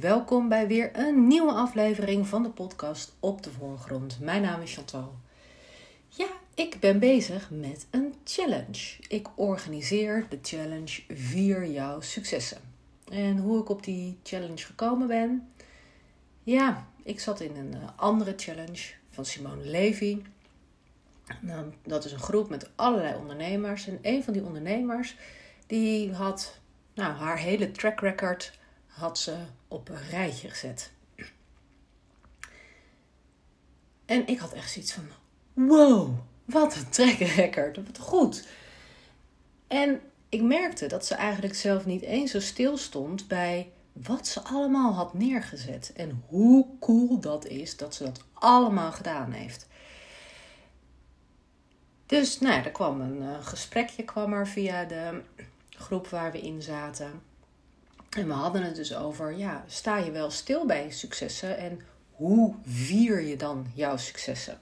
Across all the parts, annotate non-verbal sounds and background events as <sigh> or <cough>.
welkom bij weer een nieuwe aflevering van de podcast Op de Voorgrond. Mijn naam is Chantal. Ja, ik ben bezig met een challenge. Ik organiseer de challenge Vier Jouw Successen. En hoe ik op die challenge gekomen ben? Ja, ik zat in een eh, andere challenge van Simone Levy. Nou, dat is een groep met allerlei ondernemers. En een van die ondernemers die had nou, haar hele track record had ze op een rijtje gezet. En ik had echt zoiets van: wow, wat een track record, wat goed. En ik merkte dat ze eigenlijk zelf niet eens zo stil stond bij wat ze allemaal had neergezet. En hoe cool dat is dat ze dat allemaal gedaan heeft. Dus nou, er kwam een uh, gesprekje kwam er via de groep waar we in zaten. En we hadden het dus over, ja, sta je wel stil bij successen en hoe vier je dan jouw successen?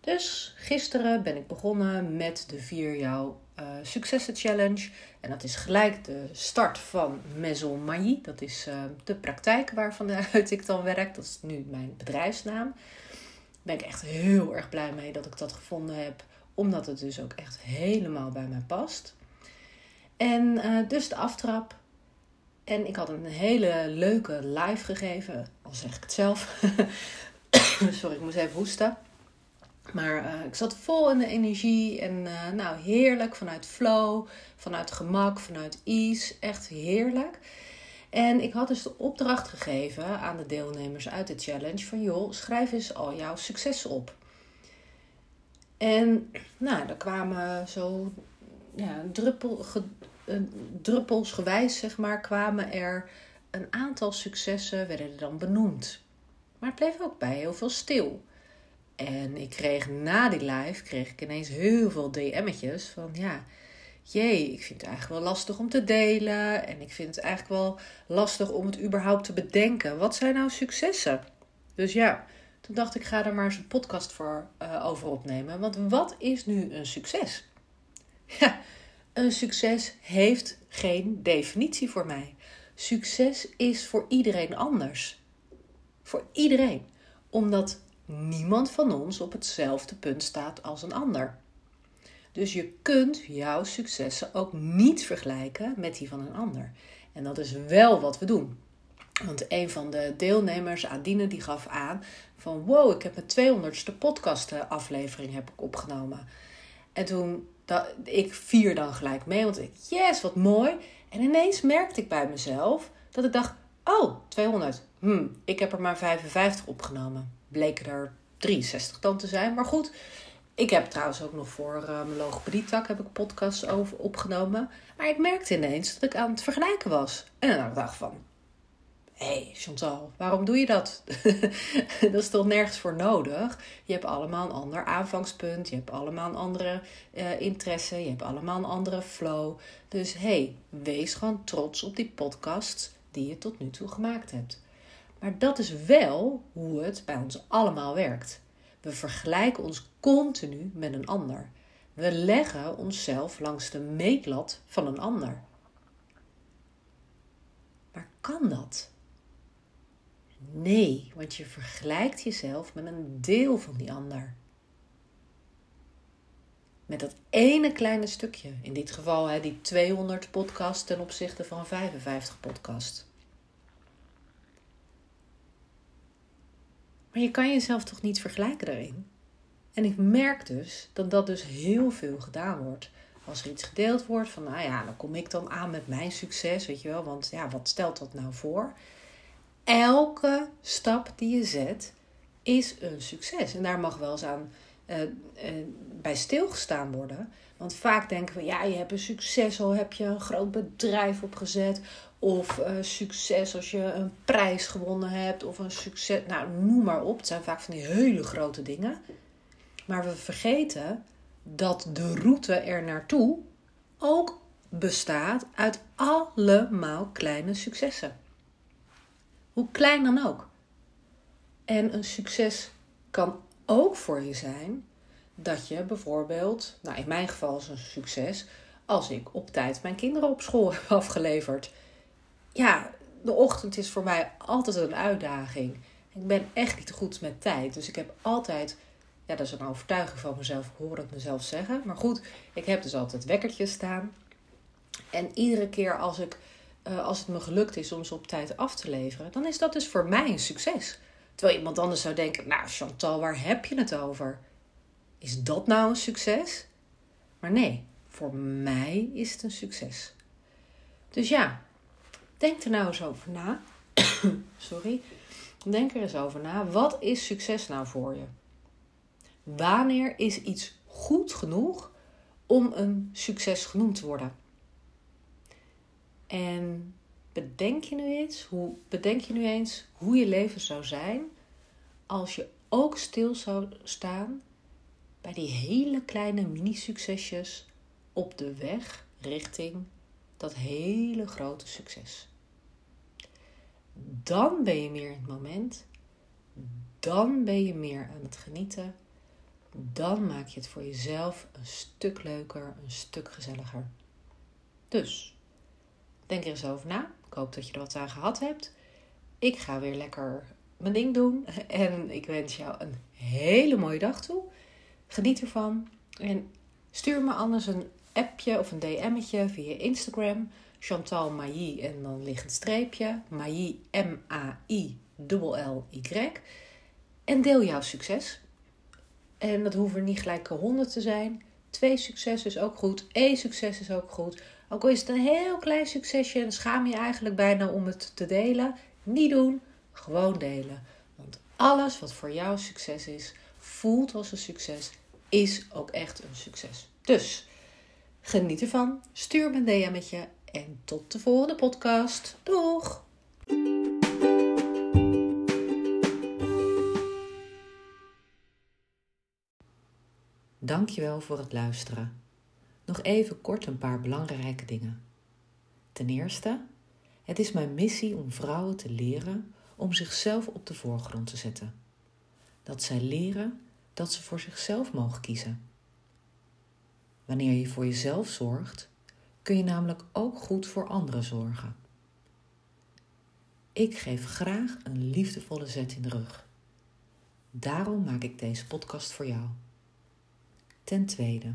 Dus gisteren ben ik begonnen met de Vier Jouw uh, Successen Challenge. En dat is gelijk de start van Maison Mailly. Dat is uh, de praktijk waarvanuit <laughs> ik dan werk. Dat is nu mijn bedrijfsnaam. Daar ben ik echt heel erg blij mee dat ik dat gevonden heb. Omdat het dus ook echt helemaal bij mij past. En uh, dus de aftrap en ik had een hele leuke live gegeven, al zeg ik het zelf. <coughs> Sorry, ik moest even hoesten. Maar uh, ik zat vol in de energie en uh, nou heerlijk vanuit flow, vanuit gemak, vanuit ease. Echt heerlijk. En ik had dus de opdracht gegeven aan de deelnemers uit de challenge van joh, schrijf eens al jouw successen op. En nou, er kwamen zo ja, druppel, druppelsgewijs, zeg maar, kwamen er een aantal successen, werden er dan benoemd. Maar het bleef ook bij heel veel stil. En ik kreeg na die live, kreeg ik ineens heel veel DM'tjes van ja, jee, ik vind het eigenlijk wel lastig om te delen. En ik vind het eigenlijk wel lastig om het überhaupt te bedenken. Wat zijn nou successen? Dus ja, toen dacht ik, ga er maar eens een podcast voor uh, over opnemen. Want wat is nu een succes? Ja, een succes heeft geen definitie voor mij. Succes is voor iedereen anders. Voor iedereen. Omdat niemand van ons op hetzelfde punt staat als een ander. Dus je kunt jouw successen ook niet vergelijken met die van een ander. En dat is wel wat we doen. Want een van de deelnemers, Adine, die gaf aan van... wow, ik heb mijn 200ste podcast aflevering heb ik opgenomen. En toen dat, ik vier dan gelijk mee, want ik, yes, wat mooi. En ineens merkte ik bij mezelf dat ik dacht, oh, 200. Hm, ik heb er maar 55 opgenomen. Bleken er 63 dan te zijn. Maar goed, ik heb trouwens ook nog voor uh, mijn logopedietak heb ik podcasts over opgenomen. Maar ik merkte ineens dat ik aan het vergelijken was. En dan dacht ik van, Hé, hey, Chantal, waarom doe je dat? <laughs> dat is toch nergens voor nodig? Je hebt allemaal een ander aanvangspunt, je hebt allemaal een andere uh, interesse, je hebt allemaal een andere flow. Dus hé, hey, wees gewoon trots op die podcast die je tot nu toe gemaakt hebt. Maar dat is wel hoe het bij ons allemaal werkt. We vergelijken ons continu met een ander. We leggen onszelf langs de meetlat van een ander. Maar kan dat? Nee, want je vergelijkt jezelf met een deel van die ander. Met dat ene kleine stukje. In dit geval hè, die 200 podcast ten opzichte van 55 podcast. Maar je kan jezelf toch niet vergelijken daarin? En ik merk dus dat dat dus heel veel gedaan wordt. Als er iets gedeeld wordt van, nou ja, dan kom ik dan aan met mijn succes, weet je wel. Want ja, wat stelt dat nou voor? Elke stap die je zet is een succes. En daar mag wel eens aan uh, uh, bij stilgestaan worden. Want vaak denken we, ja, je hebt een succes al heb je een groot bedrijf opgezet. Of uh, succes als je een prijs gewonnen hebt. Of een succes, nou noem maar op. Het zijn vaak van die hele grote dingen. Maar we vergeten dat de route er naartoe ook bestaat uit allemaal kleine successen. Hoe klein dan ook. En een succes kan ook voor je zijn dat je bijvoorbeeld, nou in mijn geval is een succes, als ik op tijd mijn kinderen op school <laughs> heb afgeleverd. Ja, de ochtend is voor mij altijd een uitdaging. Ik ben echt niet goed met tijd. Dus ik heb altijd, ja, dat is een overtuiging van mezelf, ik hoor het mezelf zeggen. Maar goed, ik heb dus altijd wekkertjes staan. En iedere keer als, ik, uh, als het me gelukt is om ze op tijd af te leveren, dan is dat dus voor mij een succes. Terwijl iemand anders zou denken: Nou, Chantal, waar heb je het over? Is dat nou een succes? Maar nee, voor mij is het een succes. Dus ja, denk er nou eens over na. <coughs> Sorry. Denk er eens over na. Wat is succes nou voor je? Wanneer is iets goed genoeg om een succes genoemd te worden? En bedenk je nu eens hoe, bedenk je nu eens hoe je leven zou zijn als je ook stil zou staan bij die hele kleine mini-succesjes op de weg richting dat hele grote succes. Dan ben je meer in het moment. Dan ben je meer aan het genieten. Dan maak je het voor jezelf een stuk leuker, een stuk gezelliger. Dus, denk er eens over na. Ik hoop dat je er wat aan gehad hebt. Ik ga weer lekker mijn ding doen. <laughs> En ik wens jou een hele mooie dag toe. Geniet ervan. En stuur me anders een appje of een DM'tje via Instagram. Chantal Mailly en dan ligt het streepje. Mailly M-A-I-L-L-Y. En deel jouw succes. En dat hoeven niet gelijk honderd te zijn. Twee successen is ook goed. Eén succes is ook goed. Ook al is het een heel klein succesje en schaam je eigenlijk bijna om het te delen. Niet doen, gewoon delen. Want alles wat voor jou succes is, voelt als een succes, is ook echt een succes. Dus geniet ervan, stuur me een DM'tje en tot de volgende podcast. Doeg! Dankjewel voor het luisteren. Nog even kort een paar belangrijke dingen. Ten eerste, het is mijn missie om vrouwen te leren om zichzelf op de voorgrond te zetten. Dat zij leren dat ze voor zichzelf mogen kiezen. Wanneer je voor jezelf zorgt, kun je namelijk ook goed voor anderen zorgen. Ik geef graag een liefdevolle zet in de rug. Daarom maak ik deze podcast voor jou. Ten tweede,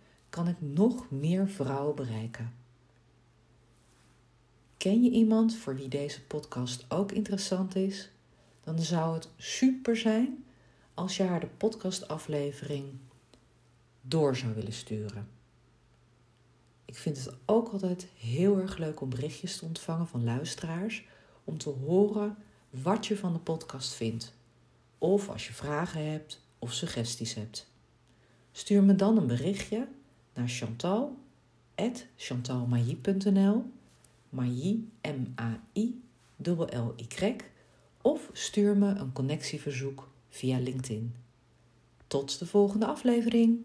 kan ik nog meer vrouwen bereiken. Ken je iemand voor wie deze podcast ook interessant is? Dan zou het super zijn als je haar de podcastaflevering door zou willen sturen. Ik vind het ook altijd heel erg leuk om berichtjes te ontvangen van luisteraars om te horen wat je van de podcast vindt. Of als je vragen hebt of suggesties hebt. Stuur me dan een berichtje naar chantal chantalmailly.nl Mailly, M-A-I, L-Y, of stuur me een connectieverzoek via LinkedIn. Tot de volgende aflevering.